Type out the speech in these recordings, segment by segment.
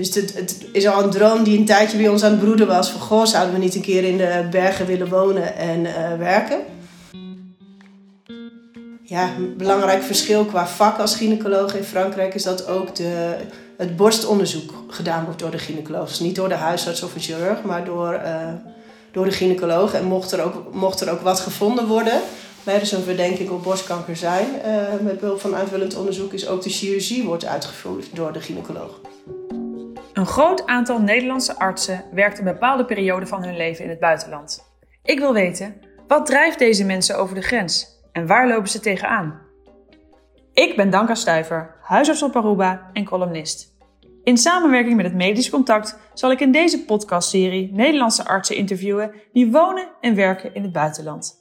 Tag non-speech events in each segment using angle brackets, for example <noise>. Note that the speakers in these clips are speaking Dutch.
Dus het, is al een droom die een tijdje bij ons aan het broeden was. Van goh, zouden we niet een keer in de bergen willen wonen en uh, werken? Ja, een belangrijk verschil qua vak als gynaecoloog in Frankrijk is dat ook de, het borstonderzoek gedaan wordt door de gynaecoloog. Dus niet door de huisarts of een chirurg, maar door, uh, door de gynaecoloog. En mocht er ook, mocht er ook wat gevonden worden, bij dus een verdenking op borstkanker zijn, uh, met behulp van aanvullend onderzoek, is ook de chirurgie wordt uitgevoerd door de gynaecoloog. Een groot aantal Nederlandse artsen werkt een bepaalde periode van hun leven in het buitenland. Ik wil weten, wat drijft deze mensen over de grens en waar lopen ze tegenaan? Ik ben Danka Stuiver, huisarts op Aruba en columnist. In samenwerking met het Medisch Contact zal ik in deze podcastserie Nederlandse artsen interviewen die wonen en werken in het buitenland.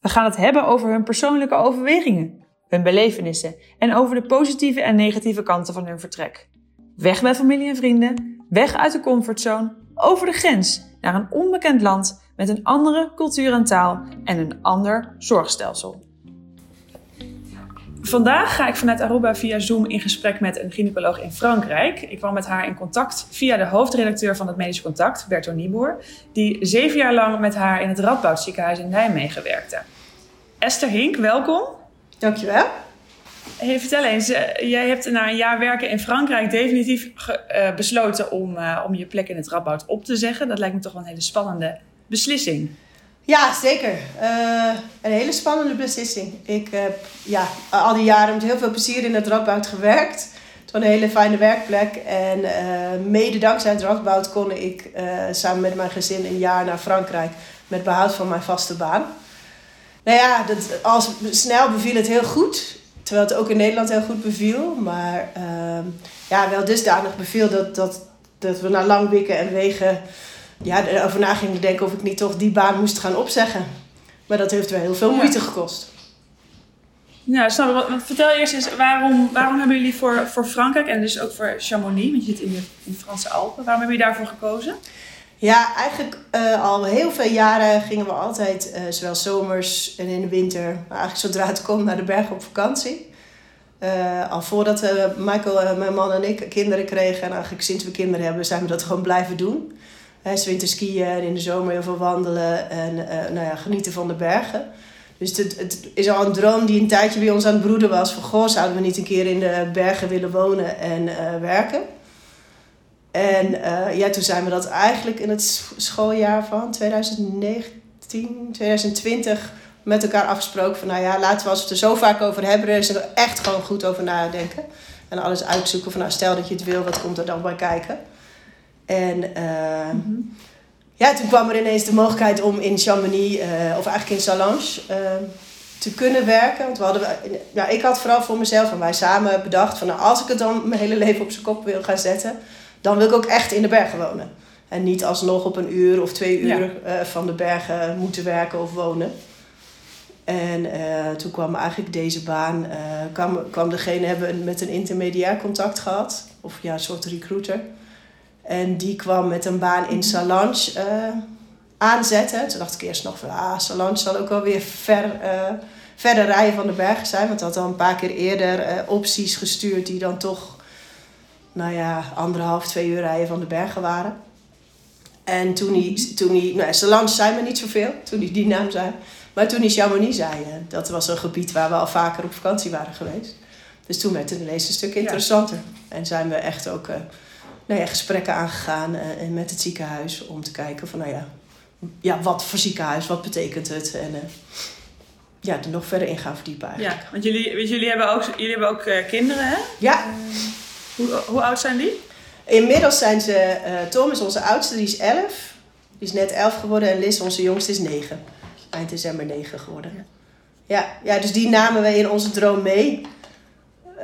We gaan het hebben over hun persoonlijke overwegingen, hun belevenissen en over de positieve en negatieve kanten van hun vertrek. Weg bij familie en vrienden, weg uit de comfortzone, over de grens naar een onbekend land met een andere cultuur en taal en een ander zorgstelsel. Vandaag ga ik vanuit Aruba via Zoom in gesprek met een gynaecoloog in Frankrijk. Ik kwam met haar in contact via de hoofdredacteur van het Medisch Contact, Berto Nieboer, die zeven jaar lang met haar in het Radboud ziekenhuis in Nijmegen werkte. Esther Hink, welkom. Dankjewel. Hey, vertel eens, eh, jij hebt na een jaar werken in Frankrijk definitief uh, besloten om, uh, om je plek in het Radboud op te zeggen. Dat lijkt me toch wel een hele spannende beslissing. Ja, zeker. een hele spannende beslissing. Ik heb ja, al die jaren met heel veel plezier in het Radboud gewerkt. Het was een hele fijne werkplek. En mede dankzij het Radboud kon ik samen met mijn gezin een jaar naar Frankrijk met behoud van mijn vaste baan. Nou ja, dat, als, snel beviel het heel goed. Terwijl het ook in Nederland heel goed beviel. Maar uh, ja, wel dusdanig beviel dat, dat, dat we na lang wikken en wegen... Ja, erover na gingen denken of ik niet toch die baan moest gaan opzeggen. Maar dat heeft wel heel veel moeite ja. gekost. Ja, snap ik. Vertel eerst eens, waarom, waarom hebben jullie voor, voor Frankrijk en dus ook voor Chamonix, want je zit in de, in de Franse Alpen, waarom hebben jullie daarvoor gekozen? Ja, eigenlijk uh, al heel veel jaren gingen we altijd, uh, zowel zomers en in de winter, maar eigenlijk zodra het kon, naar de bergen op vakantie. Uh, al voordat Michael, mijn man en ik kinderen kregen, en eigenlijk sinds we kinderen hebben, zijn we dat gewoon blijven doen. He, winter skiën en in de zomer heel veel wandelen en nou ja, genieten van de bergen. Dus het, het is al een droom die een tijdje bij ons aan het broeden was. Van goh, zouden we niet een keer in de bergen willen wonen en werken? En uh, ja, toen zijn we dat eigenlijk in het schooljaar van 2019, 2020 met elkaar afgesproken. Van nou ja, laten we als we het er zo vaak over hebben, er echt gewoon goed over nadenken. En alles uitzoeken van nou, stel dat je het wil, wat komt er dan bij kijken? En uh, mm -hmm. ja, toen kwam er ineens de mogelijkheid om in Chamonix, uh, of eigenlijk in Salange, te kunnen werken. Want we hadden, ja, ik had vooral voor mezelf en wij samen bedacht van nou, als ik het dan mijn hele leven op zijn kop wil gaan zetten dan wil ik ook echt in de bergen wonen. En niet alsnog op een uur of twee uur ja. uh, van de bergen moeten werken of wonen. En uh, toen kwam eigenlijk deze baan, uh, kwam, kwam degene hebben met een intermediair contact gehad. Of ja, een soort recruiter. En die kwam met een baan in Salange aanzetten. Toen dacht ik eerst nog van, ah, Salange zal ook wel weer ver, verder rijden van de bergen zijn. Want had al een paar keer eerder opties gestuurd die dan toch nou ja, anderhalf, twee uur rijden van de bergen waren. En toen hij, toen hij nou, Salange zei me niet zoveel, toen hij die naam zei. Maar toen hij Chamonix zei, dat was een gebied waar we al vaker op vakantie waren geweest. Dus toen werd het ineens een stuk interessanter. Ja. En zijn we echt ook uh, nou ja, gesprekken aangegaan uh, met het ziekenhuis om te kijken van, nou ja, ja, wat voor ziekenhuis, wat betekent het? En uh, ja, er nog verder in gaan verdiepen eigenlijk. Ja, want jullie, jullie hebben ook, jullie hebben ook kinderen, hè? Ja. Hoe, hoe oud zijn die? Inmiddels zijn ze, uh, Tom is onze oudste, die is 11. Die is net 11 geworden en Liz, onze jongste, is 9. Eind december 9 geworden. Ja, ja, ja dus die namen wij in onze droom mee.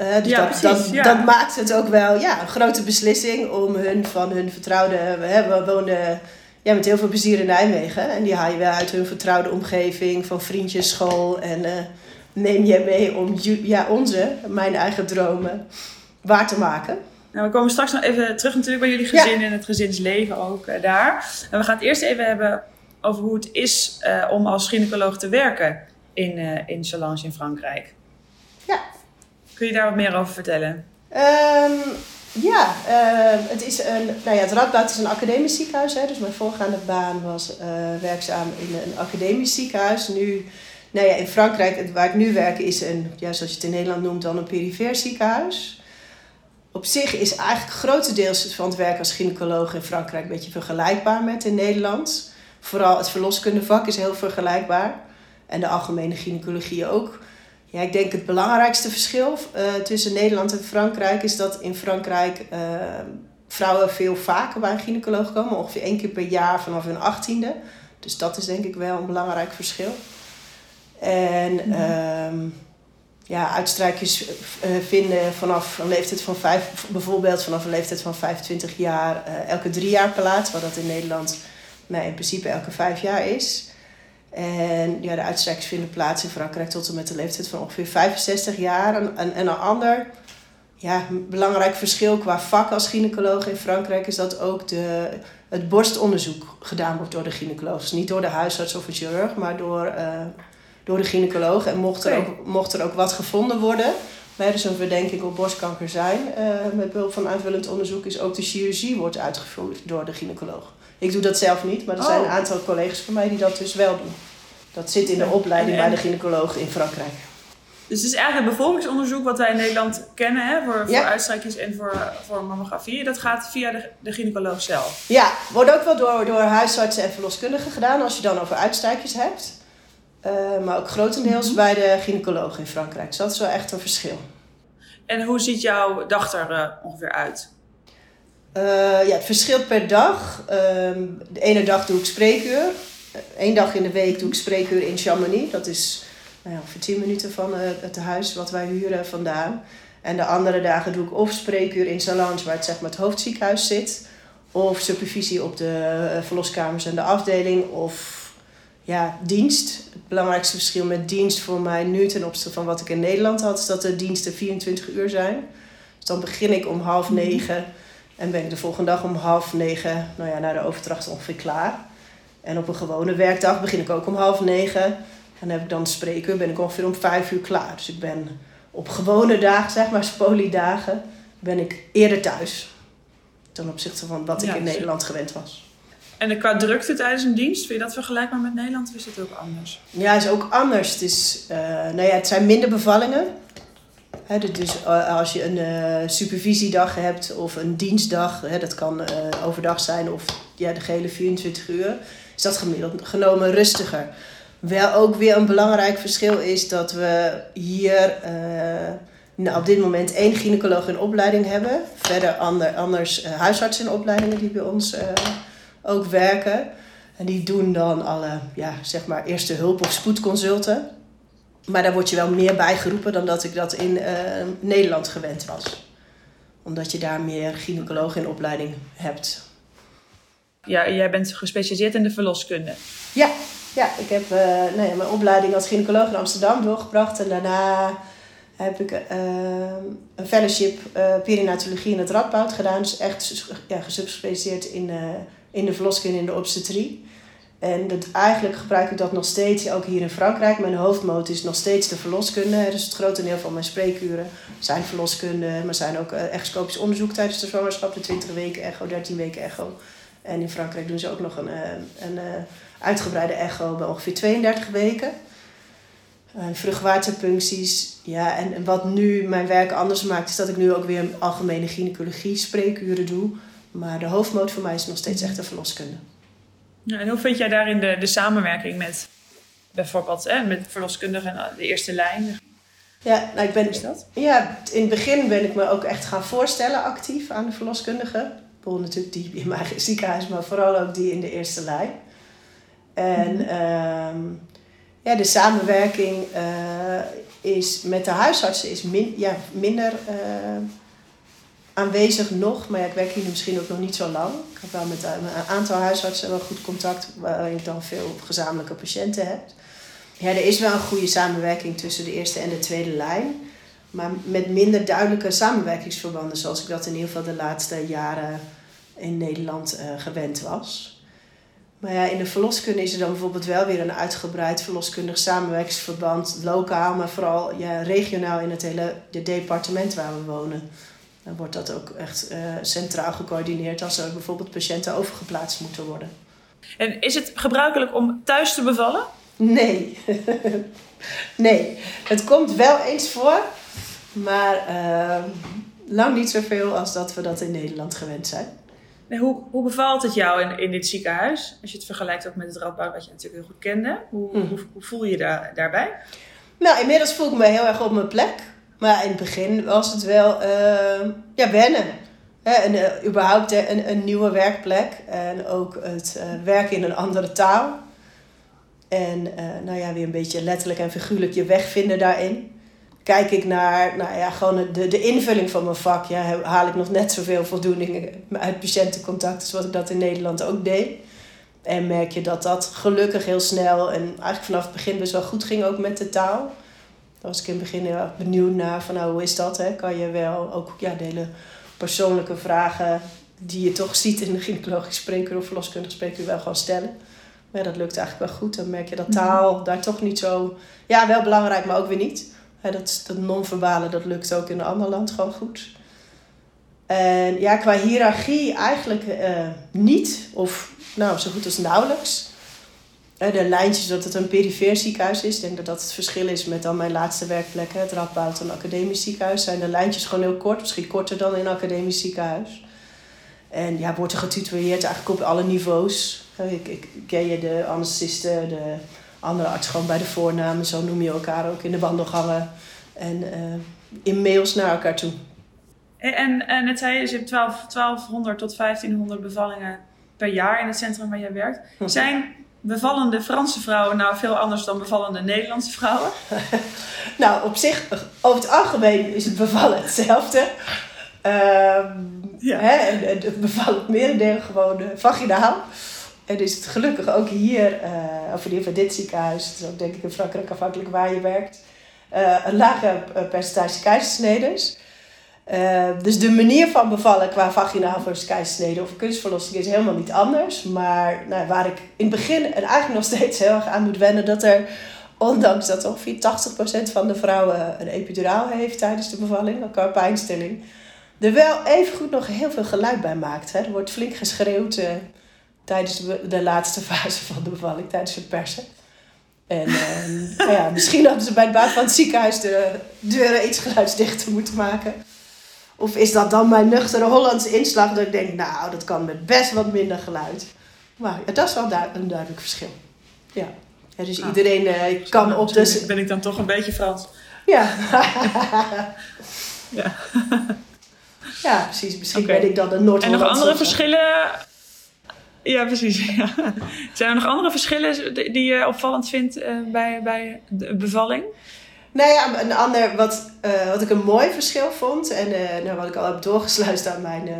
Uh, dus ja, dat, precies, dat, ja. dat maakt het ook wel ja, een grote beslissing om hun van hun vertrouwde. We, we woonden ja, met heel veel plezier in Nijmegen. En die haal je wel uit hun vertrouwde omgeving, van vriendjes, school. En uh, neem je mee om ja, onze, mijn eigen dromen waar te maken. Nou, we komen straks nog even terug natuurlijk bij jullie gezin en het gezinsleven ook uh, daar. En we gaan het eerst even hebben over hoe het is uh, om als gynaecoloog te werken in, uh, in Salange in Frankrijk. Ja. Kun je daar wat meer over vertellen? Ehm, ja, eh, het is een, nou ja, het Radboud is een academisch ziekenhuis. Hè, dus mijn voorgaande baan was eh, werkzaam in een academisch ziekenhuis. Nu, nou ja, in Frankrijk, waar ik nu werk, is een, ja, zoals je het in Nederland noemt, dan een perifeer ziekenhuis. Op zich is eigenlijk grotendeels van het werk als gynaecoloog in Frankrijk een beetje vergelijkbaar met in Nederland. Vooral het verloskundevak is heel vergelijkbaar. En de algemene gynaecologie ook. Ja, ik denk het belangrijkste verschil uh, tussen Nederland en Frankrijk is dat in Frankrijk uh, vrouwen veel vaker bij een gynaecoloog komen. Ongeveer één keer per jaar vanaf hun achttiende. Dus dat is denk ik wel een belangrijk verschil. En mm ja, uitstrijkjes uh, vinden vanaf een leeftijd van vijf, bijvoorbeeld vanaf een leeftijd van 25 jaar, elke drie jaar plaats. Wat dat in Nederland in principe elke vijf jaar is. En ja, de uitstrijkers vinden plaats in Frankrijk tot en met de leeftijd van ongeveer 65 jaar. En, en, en een ander ja, belangrijk verschil qua vak als gynaecoloog in Frankrijk is dat ook de, het borstonderzoek gedaan wordt door de gynaecoloog. Dus niet door de huisarts of een chirurg, maar door, door de gynaecoloog. En mocht er, ook, mocht er ook wat gevonden worden, bij dus een verdenking op borstkanker zijn, uh, met behulp van aanvullend onderzoek, is ook de chirurgie wordt uitgevoerd door de gynaecoloog. Ik doe dat zelf niet, maar er zijn een oh. aantal collega's van mij die dat dus wel doen. Dat zit in de opleiding bij de gynaecoloog in Frankrijk. Dus het is eigenlijk het bevolkingsonderzoek wat wij in Nederland kennen hè, voor, voor uitstrijkjes en voor, voor mammografie. Dat gaat via de, de gynaecoloog zelf. Ja, wordt ook wel door, door huisartsen en verloskundigen gedaan als je dan over uitstrijkjes hebt. Uh, maar ook grotendeels mhm. bij de gynaecoloog in Frankrijk. Dus dat is wel echt een verschil. En hoe ziet jouw dag er uh, ongeveer uit? Uh, ja, het verschilt per dag. Ehm, de ene dag doe ik spreekuur. Eén dag in de week doe ik spreekuur in Chamonix. Dat is nou ja, ongeveer 10 minuten van het huis wat wij huren vandaan. En de andere dagen doe ik of spreekuur in Salange, waar het, zeg maar, het hoofdziekenhuis zit. Of supervisie op de verloskamers en de afdeling. Of ja, dienst. Het belangrijkste verschil met dienst voor mij nu ten opzichte van wat ik in Nederland had, is dat de diensten 24 uur zijn. Dus dan begin ik om half mhm. negen en ben ik de volgende dag om half negen, nou ja, na de overdracht ongeveer klaar. En op een gewone werkdag begin ik ook om half negen. En heb ik dan spreken, ben ik ongeveer om vijf uur klaar. Dus ik ben op gewone dagen, zeg maar spoliedagen, ben ik eerder thuis. Ten opzichte van wat ik in Nederland gewend was. En qua drukte tijdens een dienst, vind je dat vergelijkbaar met Nederland of is het ook anders? Ja, het is ook anders. Het, is, uh, nou ja, het zijn minder bevallingen. Dus eh, als je een uh, supervisiedag hebt of een dienstdag, dat kan overdag zijn of ja, de gele 24 uur, is dat gemiddeld genomen rustiger. Wel ook weer een belangrijk verschil is dat we hier nou, op dit moment één gynaecoloog in opleiding hebben. Verder ander, anders huisartsen in opleidingen die bij ons ook werken. En die doen dan alle ja, zeg maar eerste hulp of spoedconsulten. Maar daar word je wel meer bij geroepen dan dat ik dat in uh, Nederland gewend was. Omdat je daar meer gynaecologen in opleiding hebt. Ja, jij bent gespecialiseerd in de verloskunde. Ja, ja ik heb uh, nee, mijn opleiding als gynaecoloog in Amsterdam doorgebracht. En daarna heb ik uh, een fellowship perinatologie in het Radboud gedaan. Dus echt ja, gesubspecialiseerd in, in de verloskunde in de obstetrie. En dat, eigenlijk gebruik ik dat nog steeds, ook hier in Frankrijk. Mijn hoofdmoot is nog steeds de verloskunde. Dus het grote deel van mijn spreekuren zijn verloskunde. Maar zijn ook echoscopisch onderzoek tijdens de zwangerschap. De 20 weken echo, 13 weken echo. En in Frankrijk doen ze ook nog een, uh, een uh, uitgebreide echo bij ongeveer 32 weken. vruchtwaterpuncties. Ja, en, en wat nu mijn werk anders maakt, is dat ik nu ook weer algemene gynaecologie spreekuren doe. Maar de hoofdmoot voor mij is nog steeds echt de verloskunde. Ja, en hoe vind jij daarin de, de samenwerking met bijvoorbeeld hè, met verloskundigen en de eerste lijn? Ja, nou, ik ben, is dat? Ja, in het begin ben ik me ook echt gaan voorstellen actief aan de verloskundigen. Bijvoorbeeld natuurlijk die in mijn <laughs> ziekenhuis, maar vooral ook die in de eerste lijn. En mm ja, de samenwerking uh, is met de huisartsen is min, ja, minder uh, aanwezig nog, maar ja, ik werk hier misschien ook nog niet zo lang. Ik heb wel met een aantal huisartsen wel goed contact, waar ik dan veel gezamenlijke patiënten heb. Ja, er is wel een goede samenwerking tussen de eerste en de tweede lijn, maar met minder duidelijke samenwerkingsverbanden, zoals ik dat in ieder geval de laatste jaren in Nederland uh, gewend was. Maar ja, in de verloskunde is er dan bijvoorbeeld wel weer een uitgebreid verloskundig samenwerkingsverband. Lokaal, maar vooral ja, regionaal in het hele de departement waar we wonen. Dan wordt dat ook echt uh, centraal gecoördineerd als er bijvoorbeeld patiënten overgeplaatst moeten worden. En is het gebruikelijk om thuis te bevallen? Nee. <laughs> nee. Het komt wel eens voor, maar uh, lang niet zoveel als dat we dat in Nederland gewend zijn. hoe, hoe bevalt het jou in, in dit ziekenhuis? Als je het vergelijkt ook met het Radboud, wat je natuurlijk heel goed kende. Hoe, hoe, hoe, voel je je daar, daarbij? Nou, inmiddels voel ik me heel erg op mijn plek. Maar in het begin was het wel uh, ja, wennen. en uh, überhaupt een, een nieuwe werkplek. En ook het uh, werken in een andere taal. En nou ja, weer een beetje letterlijk en figuurlijk je weg vinden daarin. Kijk ik naar nou ja, gewoon de, de invulling van mijn vak. Ja, haal ik nog net zoveel voldoening uit patiëntencontact als wat ik dat in Nederland ook deed. En merk je dat dat gelukkig heel snel en eigenlijk vanaf het begin best wel goed ging ook met de taal. Daar was ik in het begin heel erg benieuwd naar van nou, hoe is dat? Hè? Kan je wel ook ja, de hele persoonlijke vragen die je toch ziet in de gynaecologisch spreker of verloskundig spreker wel gewoon stellen. Maar ja, dat lukt eigenlijk wel goed. Dan merk je dat mhm. taal daar toch niet zo... Ja, wel belangrijk, maar ook weer niet. dat, dat non-verbale, dat lukt ook in een ander land gewoon goed. En ja, qua hiërarchie eigenlijk uh, niet. Of nou, zo goed als nauwelijks de lijntjes dat het een perifeer ziekenhuis is. Ik denk dat dat het verschil is met dan mijn laatste werkplek, het Radboud, een academisch ziekenhuis. Zijn de lijntjes gewoon heel kort, misschien korter dan in een academisch ziekenhuis. En ja, wordt er getutoreerd eigenlijk op alle niveaus. Ik, ik ken je de anesthesisten, de andere arts gewoon bij de voornamen. Zo noem je elkaar ook in de wandelgangen. En uh, in mails naar elkaar toe. En, en net zei je, je hebt 12, 1200 tot 1500 bevallingen per jaar in het centrum waar jij werkt. Hm. Zijn bevallende Franse vrouwen nou veel anders dan bevallende Nederlandse vrouwen? <laughs> nou, op zich, over het algemeen is het bevallen hetzelfde. Um, ja. hè, en, en het bevallen het merendeel gewoon uh, vaginaal. En is het gelukkig ook hier, uh, of in ieder geval dit ziekenhuis, het is ook denk ik in Frankrijk afhankelijk waar je werkt, uh, een lager percentage keizersneders. Uh, dus de manier van bevallen qua vaginaal versus keizersnede of kunstverlossing is helemaal niet anders. Maar nou, waar ik in het begin en eigenlijk nog steeds heel erg aan moet wennen, dat er, ondanks dat ongeveer 80% van de vrouwen een epiduraal heeft tijdens de bevalling, qua pijnstilling, er wel even goed nog heel veel geluid bij maakt. Hè. Er wordt flink geschreeuwd uh, tijdens de, laatste fase van de bevalling, tijdens het persen. En nou <laughs> ja, misschien hadden ze bij het bouwen van het ziekenhuis de deuren iets geluidsdichter moeten maken. Of is dat dan mijn nuchtere Hollandse inslag dat ik denk, nou, dat kan met best wat minder geluid. Maar ja, dat is wel een duidelijk verschil. Ja. ja dus iedereen uh, kan op de... Ben ik dan toch een beetje Frans? Ja. <laughs> ja. ja, precies. Misschien ben ik dan een noord En nog andere verschillen... Ja, precies. <laughs> Ja. Zijn er nog andere verschillen die je opvallend vindt uh, bij, bij de bevalling? Nou ja, een ander wat, uh, wat ik een mooi verschil vond, en uh, nou, wat ik al heb doorgesluist aan mijn uh,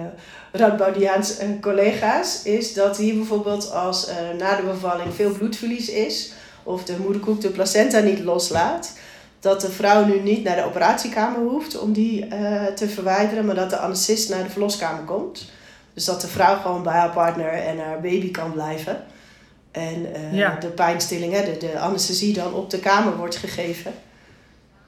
Radboudiaans collega's, is dat hier bijvoorbeeld als na de bevalling veel bloedverlies is, of de moederkoek de placenta niet loslaat, dat de vrouw nu niet naar de operatiekamer hoeft om die te verwijderen, maar dat de anesthesist naar de verloskamer komt. Dus dat de vrouw gewoon bij haar partner en haar baby kan blijven. En de pijnstilling, hè, de, de anesthesie dan op de kamer wordt gegeven.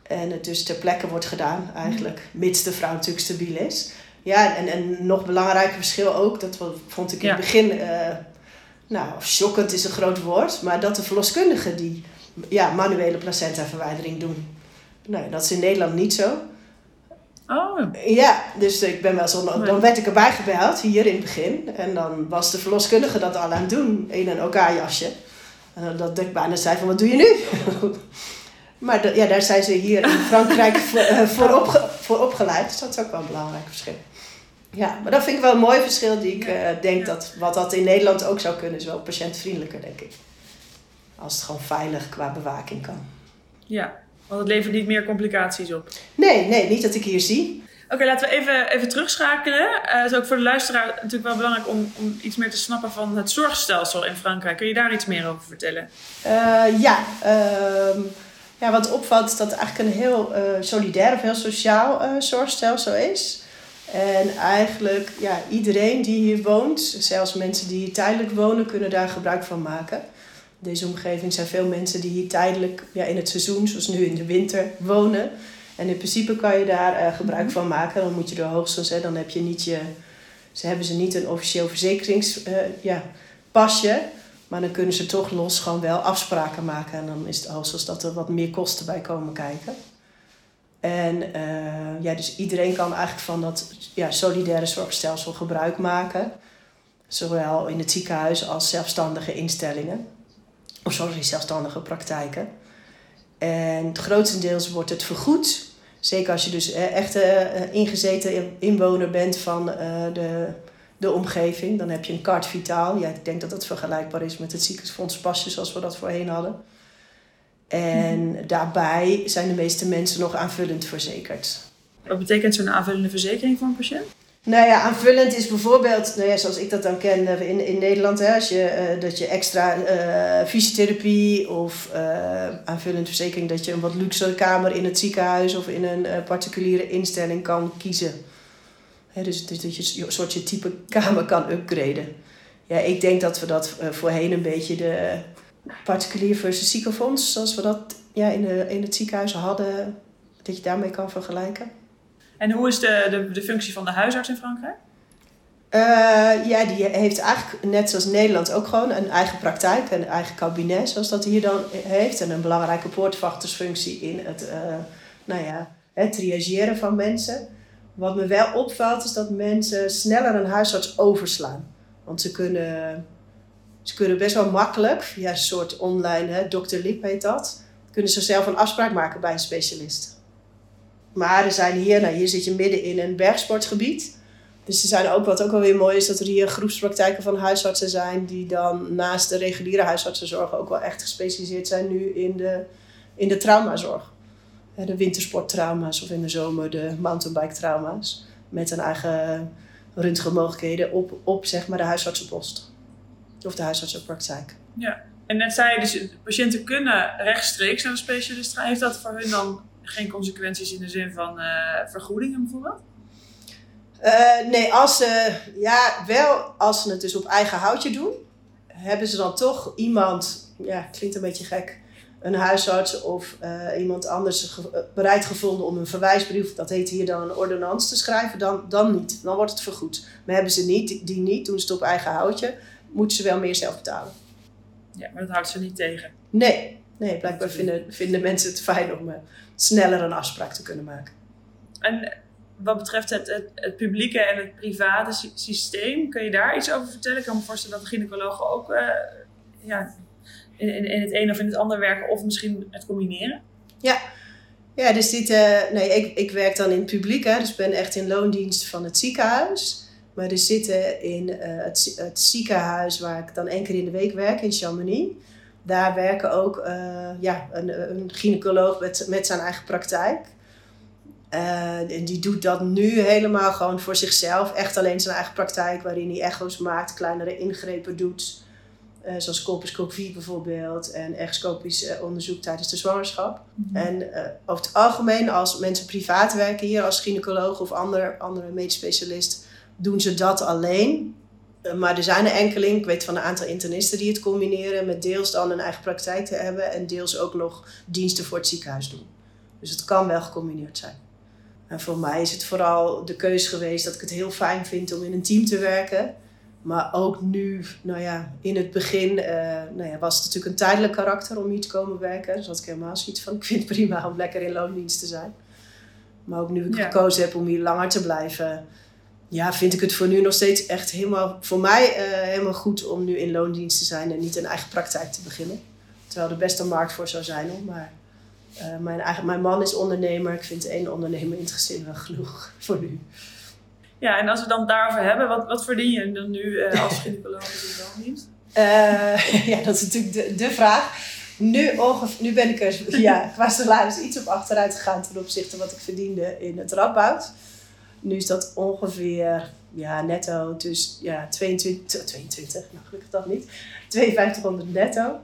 En het dus ter plekke wordt gedaan, eigenlijk, mits de vrouw natuurlijk stabiel is. Ja, en, en nog belangrijker verschil ook, dat vond ik in het begin, uh, nou, shockend is een groot woord, maar dat de verloskundigen die ja, manuele placentaverwijdering doen. Nou, dat is in Nederland niet zo. Oh. Ja, dus ik ben wel zo, dan werd ik erbij gebeld, hier in het begin. En dan was de verloskundige dat al aan het doen, in een OK-jasje. En dat ik bijna zei van, wat doe je nu? <laughs> Maar ja, daar zijn ze hier in Frankrijk <laughs> voor, uh, voor, opge voor, opgeleid. Dus dat is ook wel een belangrijk verschil. Ja, maar dat vind ik wel een mooi verschil die ik uh, denk dat wat dat in Nederland ook zou kunnen, is wel patiëntvriendelijker, denk ik. Als het gewoon veilig qua bewaking kan. Ja, want het levert niet meer complicaties op. Nee, nee, niet dat ik hier zie. Oké, laten we even, even terugschakelen. Uh, het is ook voor de luisteraar natuurlijk wel belangrijk om, om iets meer te snappen van het zorgstelsel in Frankrijk. Kun je daar iets meer over vertellen? ja, ehm, ja, wat opvalt is dat het eigenlijk een heel uh, solidair of heel sociaal uh, zorgstelsel is. En eigenlijk, ja, iedereen die hier woont, zelfs mensen die hier tijdelijk wonen, kunnen daar gebruik van maken. In deze omgeving zijn veel mensen die hier tijdelijk ja, in het seizoen, zoals nu in de winter, wonen. En in principe kan je daar uh, gebruik van maken. Dan moet je er hoogstens, hè, dan heb je niet je. Ze hebben ze niet een officieel verzekeringspasje. Ja, pasje, maar dan kunnen ze toch los gewoon wel afspraken maken. En dan is het hoogstens dat er wat meer kosten bij komen kijken. En uh, ja, dus iedereen kan eigenlijk van dat ja, solidaire zorgstelsel gebruik maken. Zowel in het ziekenhuis als zelfstandige instellingen. Of sorry, zelfstandige praktijken. En grotendeels wordt het vergoed. Zeker als je dus echt uh, ingezeten inwoner bent van de, de omgeving. Dan heb je een kaart vitaal. Ja, ik denk dat dat vergelijkbaar is met het ziekenfondspasje zoals we dat voorheen hadden. En mhm. daarbij zijn de meeste mensen nog aanvullend verzekerd. Wat betekent zo'n aanvullende verzekering voor een patiënt? Nou ja, aanvullend is bijvoorbeeld, nou ja, zoals ik dat dan ken eh, in, in Nederland, hè, als je, uh, dat je extra uh, fysiotherapie of uh, aanvullend verzekering, dat je een wat luxere kamer in het ziekenhuis of in een particuliere instelling kan kiezen. Dus, dus dat je een soort je type <laughs> kamer kan upgraden. Ja, ik denk dat we dat voorheen een beetje de particulier versus ziekenfonds, zoals we dat ja, in, de, in het ziekenhuis hadden, dat je daarmee kan vergelijken. En hoe is de, de, de functie van de huisarts in Frankrijk? Uh, ja, die heeft eigenlijk net zoals Nederland ook gewoon een eigen praktijk, een eigen kabinet, zoals dat hier dan heeft. En een belangrijke poortvachtersfunctie in het, uh, nou ja, het triageren van mensen. Wat me wel opvalt is dat mensen sneller een huisarts overslaan. Want ze kunnen, ze kunnen best wel makkelijk, via een soort online, hè. Lip heet dat, kunnen ze zelf een afspraak maken bij een specialist. Maar er zijn hier, nou hier zit je midden in een bergsportgebied. Dus er zijn ook wat ook wel weer mooi is dat er hier groepspraktijken van huisartsen zijn die dan naast de reguliere huisartsenzorg ook wel echt gespecialiseerd zijn nu in de, in de traumazorg. De wintersporttrauma's of in de zomer de mountainbike trauma's. Met een eigen röntgenmogelijkheden op, op zeg maar de huisartsenpost. Of de huisartsenpraktijk. Ja, en net zei je dus patiënten kunnen rechtstreeks naar de specialist gaan. Heeft dat voor hun dan geen consequenties in de zin van uh, vergoedingen bijvoorbeeld? Uh, nee, als ze, ja, wel als ze het dus op eigen houtje doen, hebben ze dan toch iemand, ja, klinkt een beetje gek, een huisarts of uh, iemand anders ge bereid gevonden om een verwijsbrief, dat heet hier dan een ordonnans te schrijven, dan, dan niet. Dan wordt het vergoed. Maar hebben ze niet, die niet, doen ze het op eigen houtje, moeten ze wel meer zelf betalen. Ja, maar dat houdt ze niet tegen. Nee, nee blijkbaar vinden, vinden mensen het fijn om sneller een afspraak te kunnen maken. En wat betreft het, het, het, publieke en het private systeem, kun je daar iets over vertellen? Ik kan me voorstellen dat de gynaecologen ook uh, ja, in, in, het een of in het ander werken, of misschien het combineren. Ja, ja dus dit, uh, nee, ik, ik werk dan in het publiek, hè, dus ben echt in loondienst van het ziekenhuis. Maar er zitten in uh, het, ziekenhuis waar ik dan één keer in de week werk, in Chamonix daar werken ook uh, ja, een, een gynaecoloog met, met zijn eigen praktijk. En die doet dat nu helemaal gewoon voor zichzelf. Echt alleen zijn eigen praktijk, waarin hij echo's maakt, kleinere ingrepen doet. Uh, zoals colposcopie bijvoorbeeld en echoscopisch onderzoek tijdens de zwangerschap. Mm -hmm. En over het algemeen, als mensen privaat werken hier als gynaecoloog of ander, andere medisch specialist, doen ze dat alleen. Eh, maar er zijn er enkeling, ik weet van een aantal internisten die het combineren met deels dan een eigen praktijk te hebben en deels ook nog diensten voor het ziekenhuis doen. Dus het kan wel gecombineerd zijn. En voor mij is het vooral de keuze geweest dat ik het heel fijn vind om in een team te werken. Maar ook nu, nou ja, in het begin uh, nou ja, was het natuurlijk een tijdelijk karakter om hier te komen werken. Dus had ik helemaal zoiets van, <laughs> ik vind het prima om lekker in loondienst te zijn. Maar ook nu ik ja. gekozen heb om hier langer te blijven, ja, vind ik het voor nu nog steeds echt helemaal, voor mij uh, helemaal goed om nu in loondienst te zijn en niet een eigen praktijk te beginnen. Terwijl er best een markt voor zou zijn hoor. Maar uh, mijn, eigen, mijn man is ondernemer. Ik vind één ondernemer in het gezin wel genoeg <laughs> voor nu. Ja, en als we dan daarover hebben, wat, wat verdien je dan nu uh, als <laughs> gynaecoloog in loondienst? <laughs> ja, dat is natuurlijk de, de vraag. Nu, ongeveer, nu ben ik er <laughs> ja, qua salaris iets op achteruit gegaan ten opzichte van wat ik verdiende in het Radboud. Nu is dat ongeveer ja, netto, dus ja, 22, 22, nou gelukkig dat niet, 5200 netto.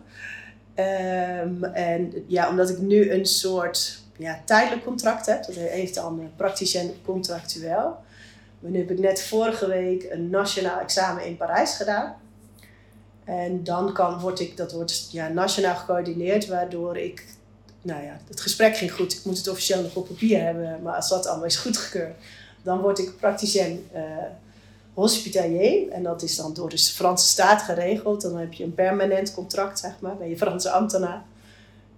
Um, en ja, omdat ik nu een soort ja, tijdelijk contract heb, dat heeft dan praktisch en contractueel. Nu heb ik net vorige week een nationaal examen in Parijs gedaan. En dan kan, word ik, dat wordt ja, nationaal gecoördineerd, waardoor ik, nou ja, het gesprek ging goed. Ik moet het officieel nog op papier hebben, maar als dat allemaal is goedgekeurd, dan word ik praticien uh, hospitalier. En dat is dan door de Franse staat geregeld. Dan heb je een permanent contract, zeg maar, ben je Franse ambtenaar.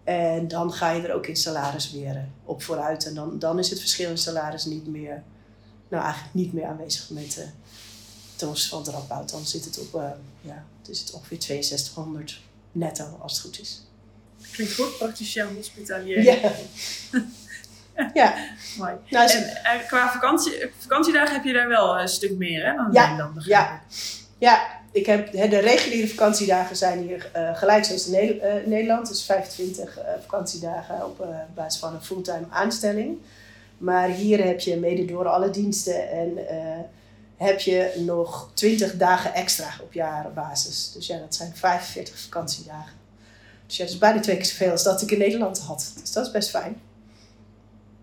En dan ga je er ook in salaris weer op vooruit. En dan, dan is het verschil in salaris niet meer, nou eigenlijk niet meer aanwezig met uh, ten opzichte van drop-out. Dan zit het op, uh, ja, het is het ongeveer 6200 netto als het goed is. Klinkt goed, prakticien hospitalier. Ja. <laughs> ja. Mooi. Nou, en uh, qua vakantie, vakantiedagen heb je daar wel een stuk meer hè, dan ja. Nederland. Ja. ja, ik heb, de reguliere vakantiedagen zijn hier uh, gelijk zoals in Nederland. Dus 25 uh, vakantiedagen op basis van een fulltime aanstelling. Maar hier heb je mede door alle diensten en heb je nog 20 dagen extra op jaarbasis. Dus ja, dat zijn 45 vakantiedagen. Dus ja, dat is bijna twee keer zoveel als dat ik in Nederland had. Dus dat is best fijn.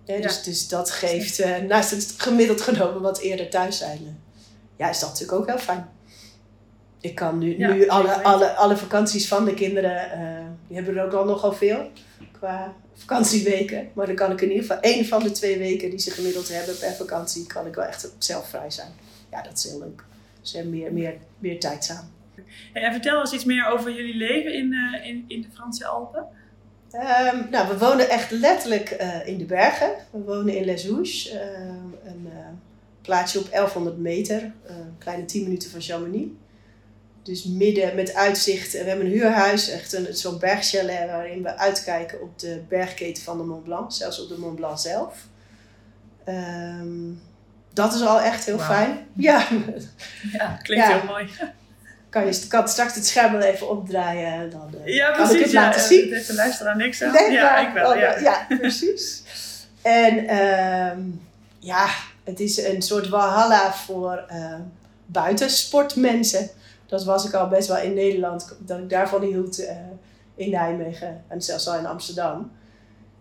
Ja, dus, ja. dus dat geeft, uh, naast het gemiddeld genomen wat eerder thuis zijn, ja, is dat natuurlijk ook heel fijn. Ik kan nu, ja, nu alle, alle, alle vakanties van de kinderen, uh, die hebben er ook al nogal veel qua vakantieweken. Maar dan kan ik in ieder geval één van de twee weken die ze gemiddeld hebben per vakantie, kan ik wel echt zelf vrij zijn. Ja, dat is heel leuk. Dus meer, meer, meer tijd samen. En vertel eens iets meer over jullie leven in, uh, in, in de Franse Alpen. Um, nou, we wonen echt letterlijk uh, in de bergen. We wonen in Les Houches, uh, een plaatsje op 1100 meter, een kleine 10 minuten van Chamonix. Dus midden met uitzicht. We hebben een huurhuis, echt een, zo'n bergchalet waarin we uitkijken op de bergketen van de Mont Blanc, zelfs op de Mont Blanc zelf. Um, dat is al echt heel wow. fijn. Ja, <laughs> ja klinkt ja. heel mooi. Kan je kan straks het scherm wel even opdraaien, dan uh, ja, kan precies, ik het ja, laten zien. Ja, de luisteraar niks aan. Nee, ja, maar, ik wel. Ja, ja precies. <laughs> en um, ja, het is een soort walhalla voor uh, buitensportmensen dat was ik al best wel in Nederland, dat ik daarvan hield uh, in Nijmegen en zelfs al in Amsterdam.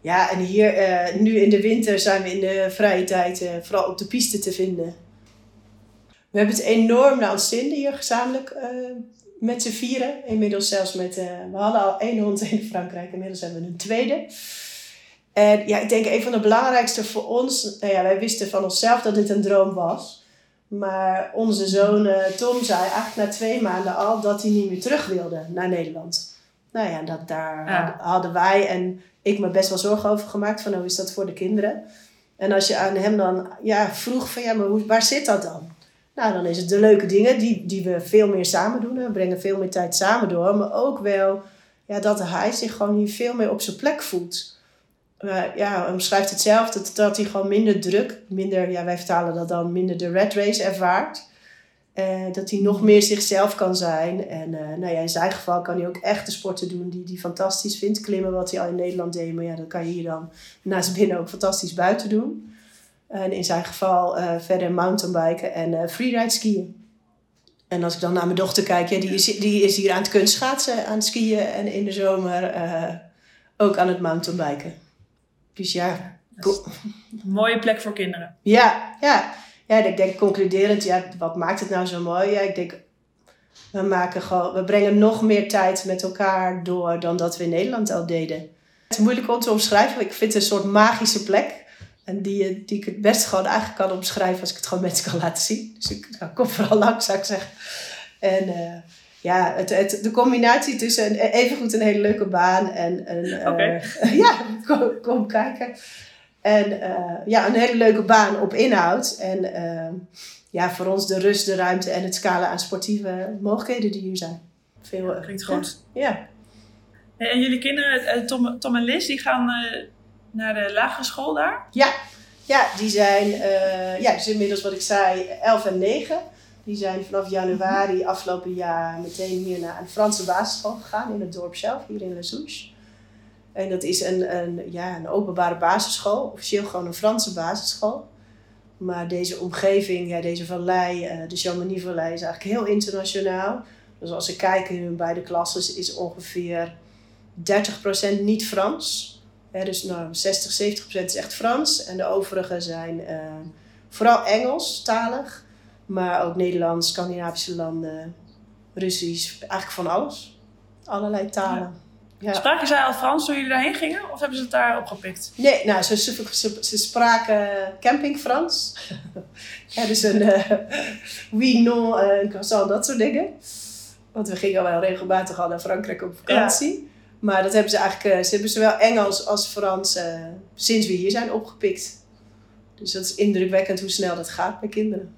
Ja, en hier, uh, nu in de winter zijn we in de vrije tijd uh, vooral op de piste te vinden. We hebben het enorm naar ons zin hier gezamenlijk met z'n vieren. Inmiddels zelfs met, we hadden al één hond <laughs> in Frankrijk, inmiddels hebben we een tweede. En ja, ik denk een van de belangrijkste voor ons, nou ja, wij wisten van onszelf dat dit een droom was. Maar onze zoon Tom zei eigenlijk na twee maanden al dat hij niet meer terug wilde naar Nederland. Nou ja, dat, daar ja. hadden wij en ik me best wel zorgen over gemaakt. Van hoe is dat voor de kinderen? En als je aan hem dan ja, vroeg van ja, maar hoe, waar zit dat dan? Nou, dan is het de leuke dingen die, die we veel meer samen doen. We brengen veel meer tijd samen door. Maar ook wel ja, dat hij zich gewoon hier veel meer op zijn plek voelt. Uh, ja, omschrijft het zelf dat, dat hij gewoon minder druk, minder, ja, wij vertalen dat dan, minder de red race ervaart. Uh, dat hij nog meer zichzelf kan zijn. En uh, nou ja, in zijn geval kan hij ook echt de sporten doen die hij fantastisch vindt. Klimmen, wat hij al in Nederland deed. Maar ja, dat kan je hier dan naast binnen ook fantastisch buiten doen. En in zijn geval verder mountainbiken en freeride skiën. En als ik dan naar mijn dochter kijk, ja, die, is, die is hier aan het kunstschaatsen, aan het skiën. En in de zomer ook aan het mountainbiken. Dus ja. Een mooie plek voor kinderen. Ja, ja. Ja, ik denk concluderend, ja, wat maakt het nou zo mooi? Ja, ik denk, we, maken gewoon, we brengen nog meer tijd met elkaar door dan dat we in Nederland al deden. Het is moeilijk om te omschrijven, ik vind het een soort magische plek. En die, die ik het best gewoon eigenlijk kan omschrijven als ik het gewoon mensen kan laten zien. Dus ik nou, kom vooral langs, zou ik zeggen. En uh, ja, het, het, de combinatie tussen een, evengoed een hele leuke baan en een... Okay. <laughs> Uh, ja, kom, kom kijken. En uh, ja, een hele leuke baan op inhoud. En uh, ja, voor ons de rust, de ruimte en het scala aan sportieve mogelijkheden die hier zijn. Veel, Klinkt goed. Ja. En jullie kinderen, Tom, Tom en Liz, die gaan naar de lagere school daar? Ja, ja die zijn ja, dus inmiddels wat ik zei, 11 en 9. Die zijn vanaf januari afgelopen jaar meteen hier naar een Franse basisschool gegaan in het dorp zelf, hier in Les Houches. En dat is een, een, ja, een openbare basisschool, officieel gewoon een Franse basisschool. Maar deze omgeving, ja, deze vallei, uh, de Chamonix-vallei, is eigenlijk heel internationaal. Dus als ik kijk in hun beide klassen, is ongeveer 30% niet Frans. Dus nou, 60, 70% is echt Frans. En de overige zijn uh, Vooral Engelstalig, maar ook Nederlands, Scandinavische landen, Russisch, eigenlijk van alles. Allerlei talen. Ja. Spraken zij al Frans toen jullie daarheen gingen? Of hebben ze het daar opgepikt? Nee, nou, ze, ze, ze, spraken camping Frans. <laughs> ja, dus een uh, oui, non, uh, croissant, dat soort dingen. Want we gingen wel regelmatig al naar Frankrijk op vakantie. Maar dat hebben ze eigenlijk, uh, ze hebben zowel Engels als Frans sinds we hier zijn opgepikt. Dus dat is indrukwekkend hoe snel dat gaat bij kinderen.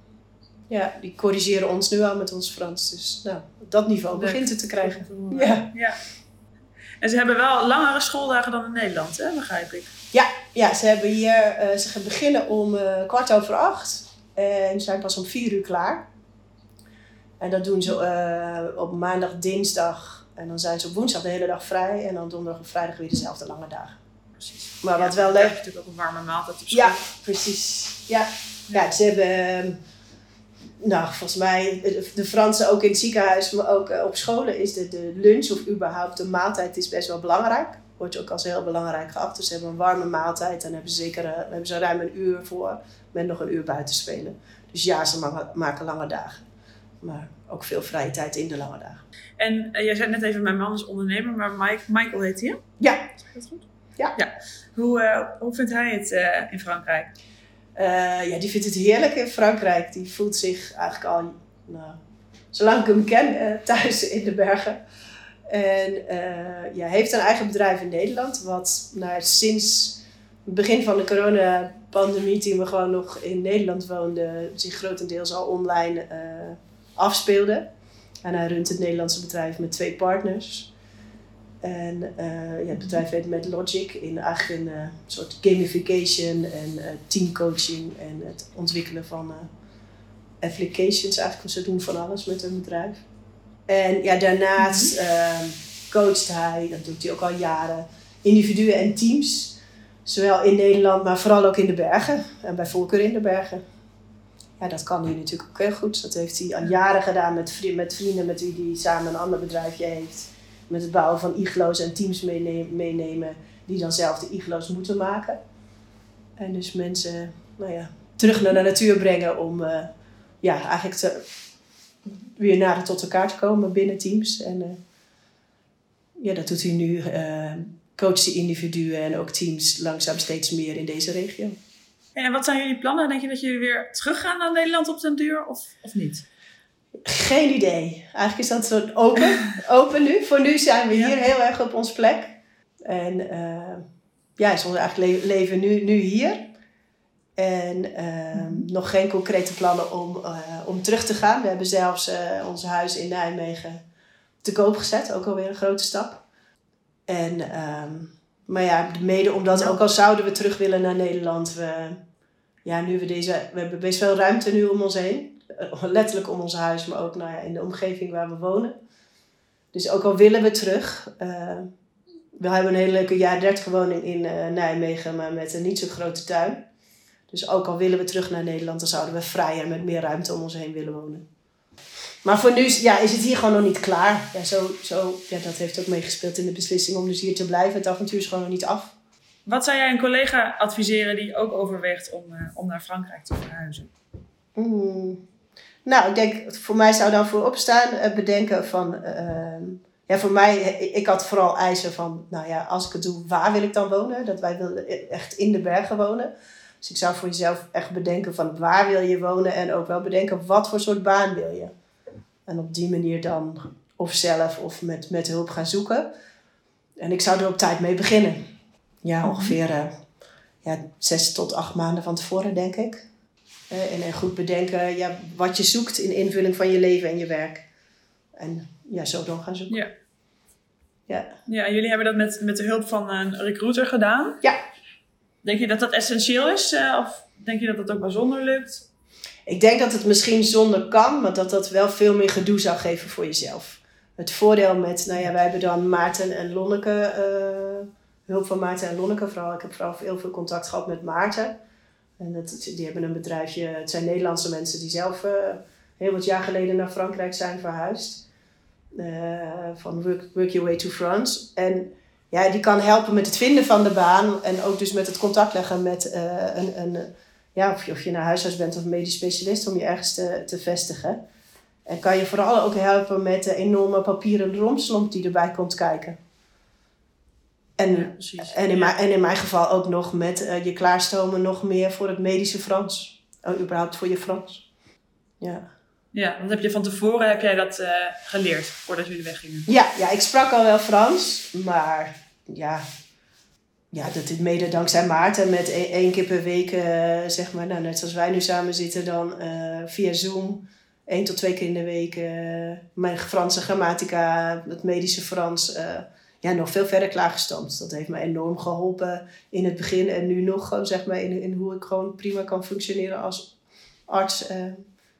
Ja, die corrigeren ons nu al met ons Frans. Dus nou, op dat niveau begint het te krijgen. Ja. ja. En ze hebben wel langere schooldagen dan in Nederland, hè? begrijp ik. Ja, ja ze hebben hier, uh, ze gaan beginnen om uh, kwart over acht. En zijn pas om vier uur klaar. En dat doen ze uh, op maandag, dinsdag. En dan zijn ze op woensdag de hele dag vrij. En dan donderdag en vrijdag weer dezelfde lange dagen. Precies. Maar wat wel leuk... Je natuurlijk ook een warme maaltijd op school. Ja, precies. Ja, ja ze hebben ehm, nou, volgens mij, de Fransen ook in het ziekenhuis, maar ook eh, op scholen is de, de lunch of überhaupt de maaltijd is best wel belangrijk. Wordt ook als heel belangrijk geacht. Dus ze hebben een warme maaltijd en hebben ze zeker uh, hebben ze ruim een uur voor met nog een uur buiten spelen. Dus ja, ze maken lange dagen. Maar ook veel vrije tijd in de lange dagen. En uh, jij zei net even, mijn man is ondernemer, maar Mike, Michael heet hij? Ja. Is dat goed? Ja. ja. Hoe, hoe vindt hij het in Frankrijk? Uh, ja, die vindt het heerlijk in Frankrijk. Die voelt zich eigenlijk al, nou, zolang ik hem ken, uh, thuis in de bergen. En uh, ja, heeft een eigen bedrijf in Nederland, wat nou, sinds het begin van de coronapandemie, toen we gewoon nog in Nederland woonden, zich grotendeels al online afspeelde. En hij runt het Nederlandse bedrijf met twee partners. En uh, ja, het bedrijf heet met Logic in eigenlijk een uh, soort gamification en uh, teamcoaching en het ontwikkelen van applications. Eigenlijk, ze doen van alles met hun bedrijf. En ja, daarnaast mm coacht hij, dat doet hij ook al jaren, individuen en teams. Zowel in Nederland, maar vooral ook in de bergen en bij voorkeur in de bergen. Ja, dat kan hij natuurlijk ook heel goed. Dat heeft hij al jaren gedaan met, vrienden, met vrienden met wie hij samen een ander bedrijfje heeft met het bouwen van iglo's en teams meenemen, meenemen die dan zelf de iglo's moeten maken. En dus mensen nou ja, terug naar de natuur brengen om uh, ja, eigenlijk te, weer nader tot elkaar te komen binnen teams. En uh, ja, dat doet hij nu. Uh, coacht de individuen en ook teams langzaam steeds meer in deze regio. En wat zijn jullie plannen? Denk je dat jullie weer teruggaan naar Nederland op den duur of, of niet? Geen idee. Eigenlijk is dat soort open, <laughs> open nu. Voor nu zijn we hier heel erg op ons plek. En uh, ja, is ons eigenlijk leven nu, nu hier. En uh, nog geen concrete plannen om, uh, om terug te gaan. We hebben zelfs ons huis in Nijmegen te koop gezet. Ook alweer een grote stap. En, maar ja, mede omdat ook al zouden we terug willen naar Nederland. We, ja, nu we deze, we hebben best veel ruimte nu om ons heen. Eh, <laughs> letterlijk om ons huis, maar ook nou ja, in de omgeving waar we wonen. Dus ook al willen we terug. Uh, we hebben een hele leuke jaar 30 woning in uh, Nijmegen, maar met een niet zo grote tuin. Dus ook al willen we terug naar Nederland, dan zouden we vrijer met meer ruimte om ons heen willen wonen. Maar voor nu ja, is het hier gewoon nog niet klaar. Ja, zo, zo, ja, dat heeft ook meegespeeld in de beslissing om dus hier te blijven. Het avontuur is gewoon nog niet af. Wat zou jij een collega adviseren die ook overweegt om, uh, om naar Frankrijk te verhuizen? Mm. Nou, ik denk, voor mij zou dan voorop staan bedenken van... Uh, ja, voor mij, ik had vooral eisen van, nou ja, als ik het doe, waar wil ik dan wonen? Dat wij wilden echt in de bergen wonen. Dus ik zou voor jezelf echt bedenken van waar wil je wonen en ook wel bedenken wat voor soort baan wil je. En op die manier dan of zelf of met, met hulp gaan zoeken. En ik zou er op tijd mee beginnen. Ja, ongeveer uh, ja, zes tot acht maanden van tevoren, denk ik. En, en goed bedenken ja, wat je zoekt in invulling van je leven en je werk. En ja, zo dan gaan zoeken. Ja. Ja. ja, jullie hebben dat met, met de hulp van een recruiter gedaan. Ja. Denk je dat dat essentieel is? Eh, of denk je dat dat ook wel zonder lukt? Ik denk dat het misschien zonder kan, maar dat dat wel veel meer gedoe zou geven voor jezelf. Het voordeel met, nou ja, wij hebben dan Maarten en Lonneke, uh, hulp van Maarten en Lonneke vooral. Ik heb vooral heel veel contact gehad met Maarten. En dat, die hebben een bedrijfje, het zijn Nederlandse mensen die zelf uh, heel wat jaar geleden naar Frankrijk zijn verhuisd. Uh, van work, Your Way to France. En ja, die kan helpen met het vinden van de baan en ook dus met het contact leggen met uh, een, een, ja, of, je, of je naar huisarts bent of medisch specialist om je ergens te, te vestigen. En kan je vooral ook helpen met de enorme papieren romslomp die erbij komt kijken. En, Ja, en, in mijn, en in mijn geval ook nog met eh, je klaarstomen nog meer voor het medische Frans. Oh, überhaupt voor je Frans. Ja. Ja, want heb je van tevoren heb jij dat eh, geleerd voordat jullie weggingen? Ja, ja, ik sprak al wel Frans, maar ja, ja dat is mede dankzij Maarten met e- één keer per week, eh, zeg maar, nou, net zoals wij nu samen zitten, dan via Zoom, één tot twee keer in de week, mijn Franse grammatica, het medische Frans, ja, nog veel verder klaargestoomd. Dat heeft me enorm geholpen in het begin en nu nog gewoon, zeg maar, in, in hoe ik gewoon prima kan functioneren als arts eh,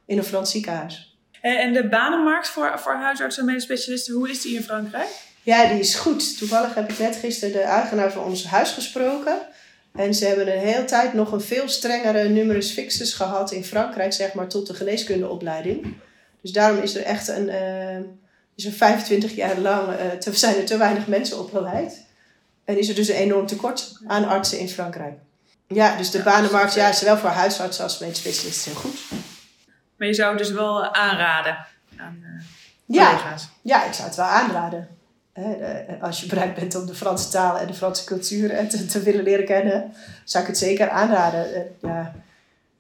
in een Frans ziekenhuis. En, de banenmarkt voor, voor huisartsen en medisch specialisten, hoe is die in Frankrijk? Ja, die is goed. Toevallig heb ik net gisteren de eigenaar van ons huis gesproken. En ze hebben een hele tijd nog een veel strengere numerus fixus gehad in Frankrijk, zeg maar, tot de geneeskundeopleiding. Dus daarom is er echt een, eh, is er 25 jaar lang, eh, te, zijn er te weinig mensen opgeleid. En is er dus een enorm tekort aan artsen in Frankrijk. Ja, dus de Ja, banenmarkt, ja, is- zowel voor huisartsen als medisch specialisten heel goed. Maar je zou het dus wel aanraden aan eh, Ja, collega's. Ja, ik zou het wel aanraden. Eh, Als je bereid bent om de Franse taal en de Franse cultuur eh, te, te willen leren kennen, zou ik het zeker aanraden. Eh, Ja.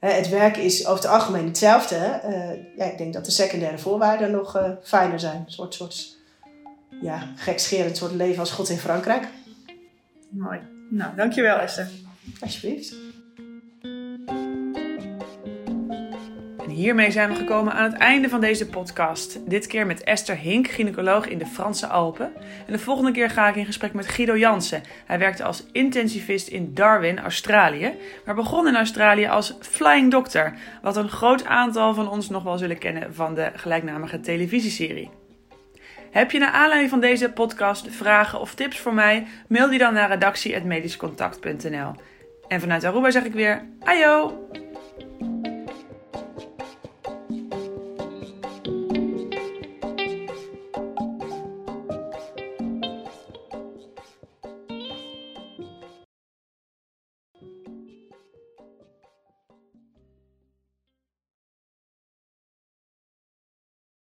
Hè, Het werk is over het algemeen hetzelfde. Eh, Ja, ik denk dat de secundaire voorwaarden nog eh, fijner zijn. Een soort, soort ja, gekscherend soort leven als God in Frankrijk. Mooi. Nou, dankjewel Esther. Alsjeblieft. Hiermee zijn we gekomen aan het einde van deze podcast. Dit keer met Esther Hink, gynaecoloog in de Franse Alpen. En de volgende keer ga ik in gesprek met Guido Jansen. Hij werkte als intensivist in Darwin, Australië, maar begon in Australië als flying doctor, wat een groot aantal van ons nog wel zullen kennen van de gelijknamige televisieserie. Heb je naar aanleiding van deze podcast vragen of tips voor mij? Mail die dan naar redactie.medischcontact.nl. En vanuit Aruba zeg ik weer, ajo!